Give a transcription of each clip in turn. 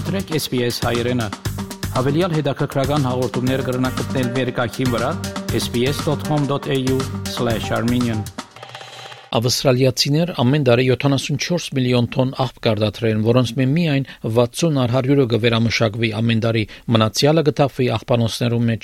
մտրեք SPS հայերեն։ Հավելյալ հետաքրքրական հաղորդումներ կգրնակցնել վերկայքին վրա sps.com.au/armenian Ավստրալիացիներ ամեն տարի 74 միլիոն տոն աղբ կարտադրեն, որոնց մեն միայն 60 առ 100-ը կվերամշակվի ամեն տարի, մնացյալը կտավվի աղբանոցներում մեջ։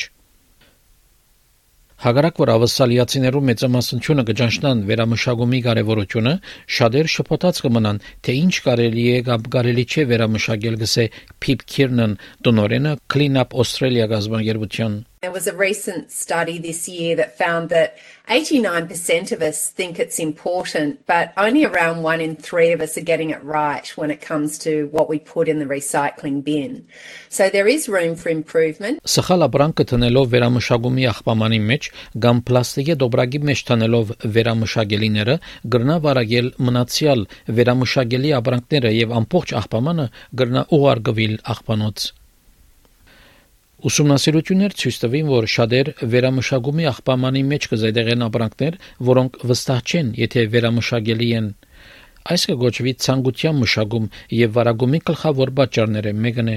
Հակառակ որ ավսալիացիներու մեծամասնությունը կճանչնան վերամշակումի կարևորությունը, շատեր շփոթած կմնան, թե ինչ կարելի է կամ կարելի չէ վերամշակել գսե Pip Kiernan տնորենը Clean Up Australia գազբանգերության There was a recent study this year that found that 89% of us think it's important, but only around one in three of us are getting it right when it comes to what we put in the recycling bin. So there is room for improvement. Սխալ ապրանքը տնելով վերամշակումի աղբամանի մեջ կամ պլաստիկի դոբրագի մեջ տնելով վերամշակելիները գրնա վարագել մնացյալ վերամշակելի ապրանքները եւ ամբողջ աղբամանը գրնա ուղարկվել աղբանոց Ուսումնասիրություններ ցույց տվին, որ շատեր վերամշակումի աղբամանի մեջ կզայդեղեն ապրանքներ, որոնք վստահ չեն, եթե վերամշակելի են։ Այս կգոչվի ցանկության մշակում եւ վարագումի գլխավոր պատճառները մեկն է։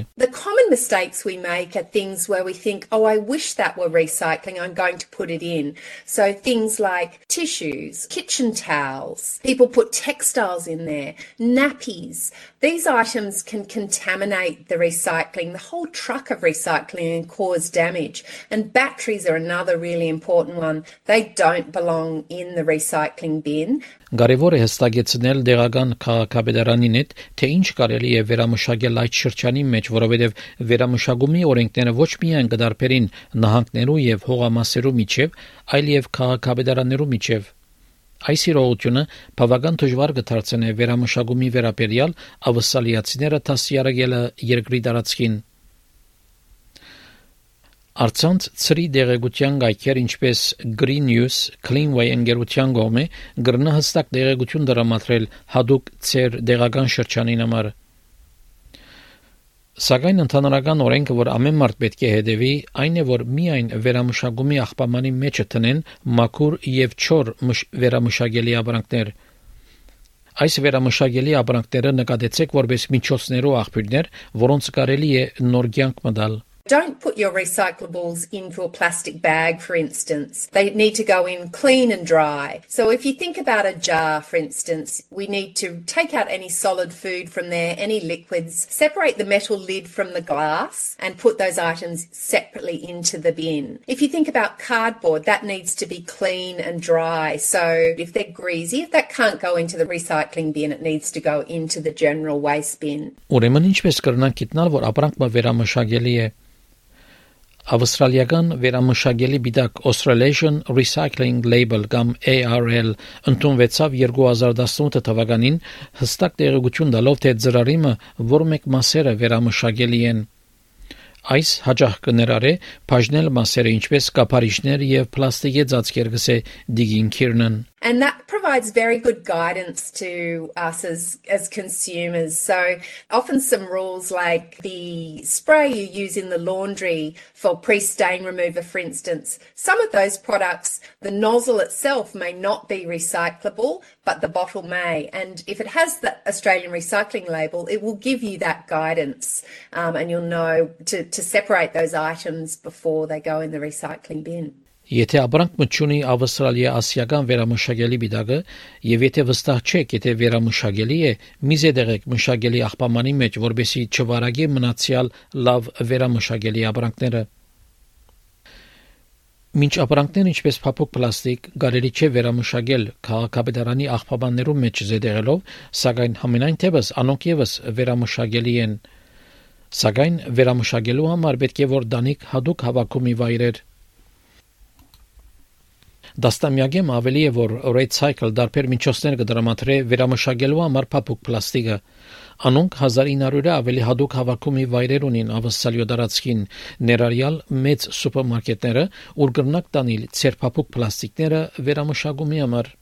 mistakes we make are things where we think, oh, I wish that were recycling, I'm going to put it in. So things like tissues, kitchen towels, people put textiles in there, nappies. These items can contaminate the recycling, the whole truck of recycling and cause damage. And batteries are another really important one. They don't belong in the recycling bin. Կարևոր է հստակեցնել դեղական քաղաքապետարանին հետ, թե ինչ կարելի է վերամշակել այդ շրջանի մեջ, որովհետև վերամշակումի օրենքները ոչ միայն կդարբերին նահանգներու եւ հողամասերու միջև, այլև քաղաքապետարաններու միջև։ Այս իրողությունը բավական դժվար կդարձնե վերամշակումի վերաբերյալ ավսալիացիները տասյարակելը երկրի տարածքին Արցանց ծրի դեղեցության գայքեր ինչպես Green News, Cleanway ընկերության կողմէ գրնա հստակ դեղեցություն դրամատրել հadoop ծեր դեղական շրջանին համար։ Սակայն ընդհանրական օրենքը, որ ամեն մարդ պետք է հետևի, այն է, որ միայն վերամշակումի աղբամանի մեջը տնեն մաքուր եւ չոր վերամշակելի ապրանքներ։ Այս վերամշակելի ապրանքները նկատեցեք որպես միջոցներով աղբյուրներ, որոնց կարելի է նոր կյանք մտալ։ Don't put your recyclables into a plastic bag, for instance. They need to go in clean and dry. So if you think about a jar, for instance, we need to take out any solid food from there, any liquids, separate the metal lid from the glass and put those items separately into the bin. If you think about cardboard, that needs to be clean and dry. So if they're greasy, if that can't go into the recycling bin, it needs to go into the general waste bin. Ուրեմն ինչպես կրնանք գիտնալ, որ ապրանքը վերամշակելի է Ավստրալիական վերամշակելի բիդակ Australasian Recycling Label կամ ARL ընդունվեցավ 2018 թվականին հստակ տեղեկություն տալով թե ծրարիմը որ մեկ մասերը վերամշակելի են Այս հաջող կներարե բաժնել մասերը ինչպես կապարիչներ եւ պլաստիկի ծածկեր գսե Digging Kiernan And that provides very good guidance to us as, as consumers. So often some rules like the spray you use in the laundry for pre-stain remover, for instance, some of those products, the nozzle itself may not be recyclable, but the bottle may. And if it has the Australian recycling label, it will give you that guidance um, and you'll know to, to separate those items before they go in the recycling bin. Եթե ապրանք մտչունի ավստրալիա ասիական վերամշակելի բիդագը եւ եթե վստահ չեք, եթե վերամշակելի է, մի զեդեղեք մշակելի աղբամանի մեջ, որբեսի չվարագի մնացյալ լավ վերամշակելի ապրանքները։ Մինչ ապրանքներ ինչպես փափուկ պլաստիկ գարելի չէ վերամշակել քաղաքապետարանի աղբաբաններում մեջ զեդեղելով, սակայն համենայն թեպս անոնք եւս վերամշակելի են։ Սակայն վերամշակելու համար պետք է որ դանիք հadoop հավաքումի վայրեր Դաստամյակեմ ավելի է որ Recycle դարբեր միջոցներ կդրամատրե վերամշակելու համար փափուկ պլաստիկը Անոնք 1900-ը ավելի հadoop հավաքումի վայրեր ունին ավսալյո դարածքին ներառյալ մեծ սուպերմարկետները, ուր կրնակ տանիլ ցերփափուկ պլաստիկները վերամշակումի համար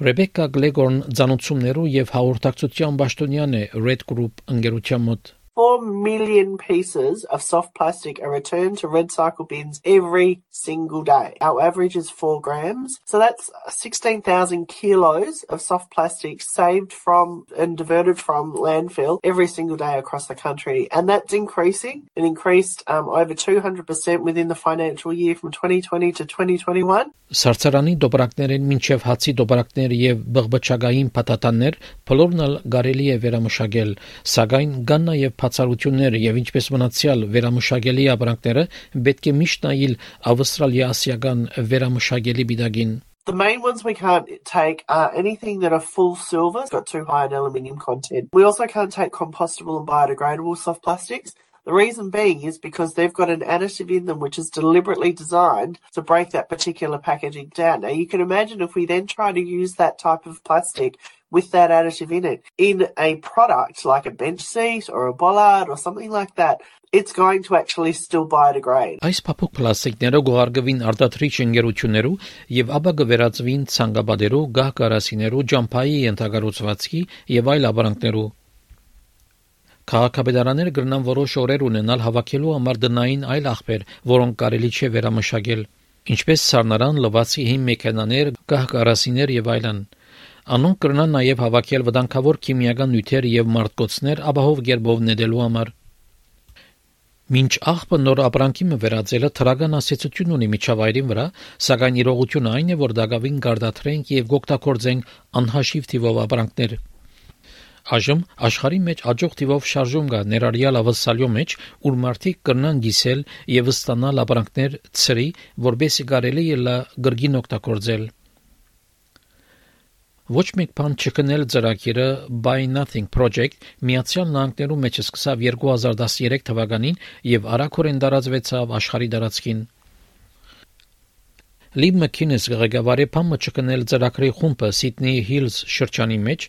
Ռեբեկա Գլեգորն ցանուցումներու եւ հաղորդակցության ճշտոնյան է Red Group ընկերության մոտ 4 million pieces of soft plastic are returned to red cycle bins every single day. Our average is 4 grams. So that's 16,000 kilos of soft plastic saved from and diverted from landfill every single day across the country. And that's increasing. It increased um, over 200% within the financial year from 2020 to 2021. Սարսարանի դոբրակներեն մինչև հացի դոբրակներ եւ բղբճագային փաթաթաններ բոլորն կարելի է վերամշակել, սակայն կան նաեւ բացառություններ եւ ինչպես մնացյալ վերամշակելի ապրանքները պետք է միշտ նայել ավստրալիա-ասիական վերամշակելի բիդագին The main ones we can't take are anything that are full silver, got too high an aluminium content. We also can't take compostable and biodegradable soft plastics. The reason being is because they've got an additive in them which is deliberately designed to break that particular packaging down. Now you can imagine if we then try to use that type of plastic with that additive in it in a product like a bench seat or a bollard or something like that, it's going to actually still biodegrade. Այս փափուկ պլաստիկները գողարգվին արտադրիչ ընկերություններու եւ ապա կվերածվին ցանգաբադերու, գահկարասիներու, ջամփայի ենթագարուցվածքի եւ այլ ապրանքներու Քաղաքապետարանները կգրնան որոշ օրեր ունենալ հավաքելու համար դնային այլ աղբեր, որոնք կարելի չէ վերամշակել, ինչպես սառնարան, լվացի հին մեքենաներ, գահկարասիներ եւ այլն։ Անոնք կգրնան նաեւ հավաքել վտանգավոր քիմիական նյութեր եւ մարտկոցներ ապահով գերբով նետելու համար։ Մինչ աղբը նոր ապրանքի մը վերածելը թրական ասացություն ունի միջավայրին վրա, սակայն իրողությունը այն է, որ դակավին գարդաթրենք եւ գոկտակորձենք անհաշիվ թիվով ապրանքներ։ Այժմ աշխարհի մեջ աջող տիվով շարժում կա ներառյալ ավսալյո մեջ, ուր մարդիկ կրնան գիսել եւ ստանալ ապրանքներ ծրի, որբեսի կարելի է լա գրգին օգտագործել։ Ոչ մեկ բան չկնել ծրագիրը Buy Nothing Project Միացյալ Նահանգներում մեջ սկսավ 2013 թվականին եւ արագորեն տարածվեցավ աշխարհի տարածքին։ Լիբ Մքինես ղեկավարի փամը չկնել ծրագրի խումբը Sydney Hills շրջանի մեջ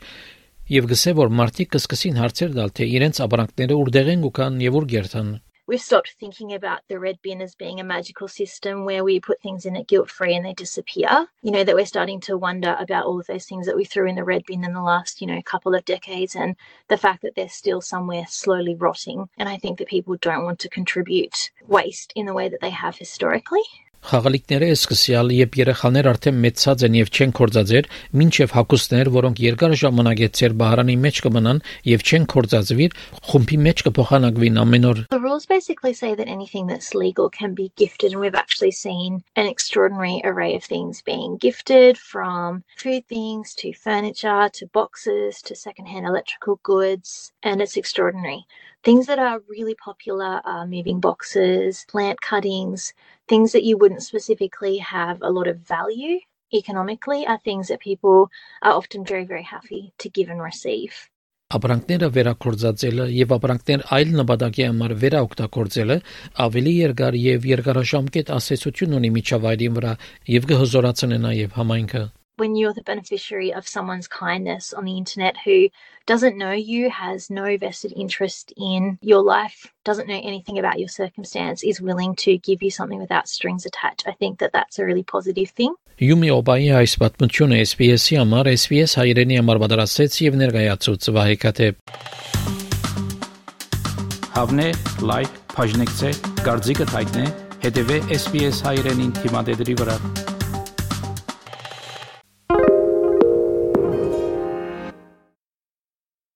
եւ գսե որ մարդիկ կսկսին հարցեր տալ թե իրենց ապրանքները որտեղ են ու կան եւ ուր գերտան We've stopped thinking about the red bin as being a magical system where we put things in it guilt free and they disappear. You know, that we're starting to wonder about all of those things that we threw in the red bin in the last, you know, couple of decades and the fact that they're still somewhere slowly rotting. And I think that people don't want to contribute waste in the way that they have historically. Խաղալիքները սկսյալ, երբ երեխաներ արդեն մեծած են եւ չեն կորցածեր, մինչեւ հակոստներ, որոնք երկար ժամանակ է ծեր բահարանի մեջ կմնան եւ չեն կորցածվիր, խումբի մեջ կփոխանակվին ամեն օր։ The rules basically say that anything that's legal can be gifted and we've actually seen an extraordinary array of things being gifted from food things to furniture to boxes to secondhand electrical goods and it's extraordinary. Things that are really popular are moving boxes, plant cuttings, things that you wouldn't specifically have a lot of value economically are things that people are often very, very happy to give and receive. Ապրանքները վերակորձածելը եւ ապրանքներ այլ նպատակի համար վերաօգտագործելը ավելի երկար եւ երկարաժամկետ ասացություն ունի միջավայրի վրա եւ կհզորացնի նաեւ համայնքը when you're the beneficiary of someone's kindness on the internet who doesn't know you, has no vested interest in your life, doesn't know anything about your circumstance, is willing to give you something without strings attached. I think that that's a really positive thing. Յումի օբայի այս պատմությունը SPS-ի համար SPS հայրենի համար պատրաստեց եւ ներկայացուց Վահե Քաթեփ։ Հավնե լայք, բաժնեկցե, դարձիկը թայտնե, հետեւե SPS հայրենին թիմադեդի վրա։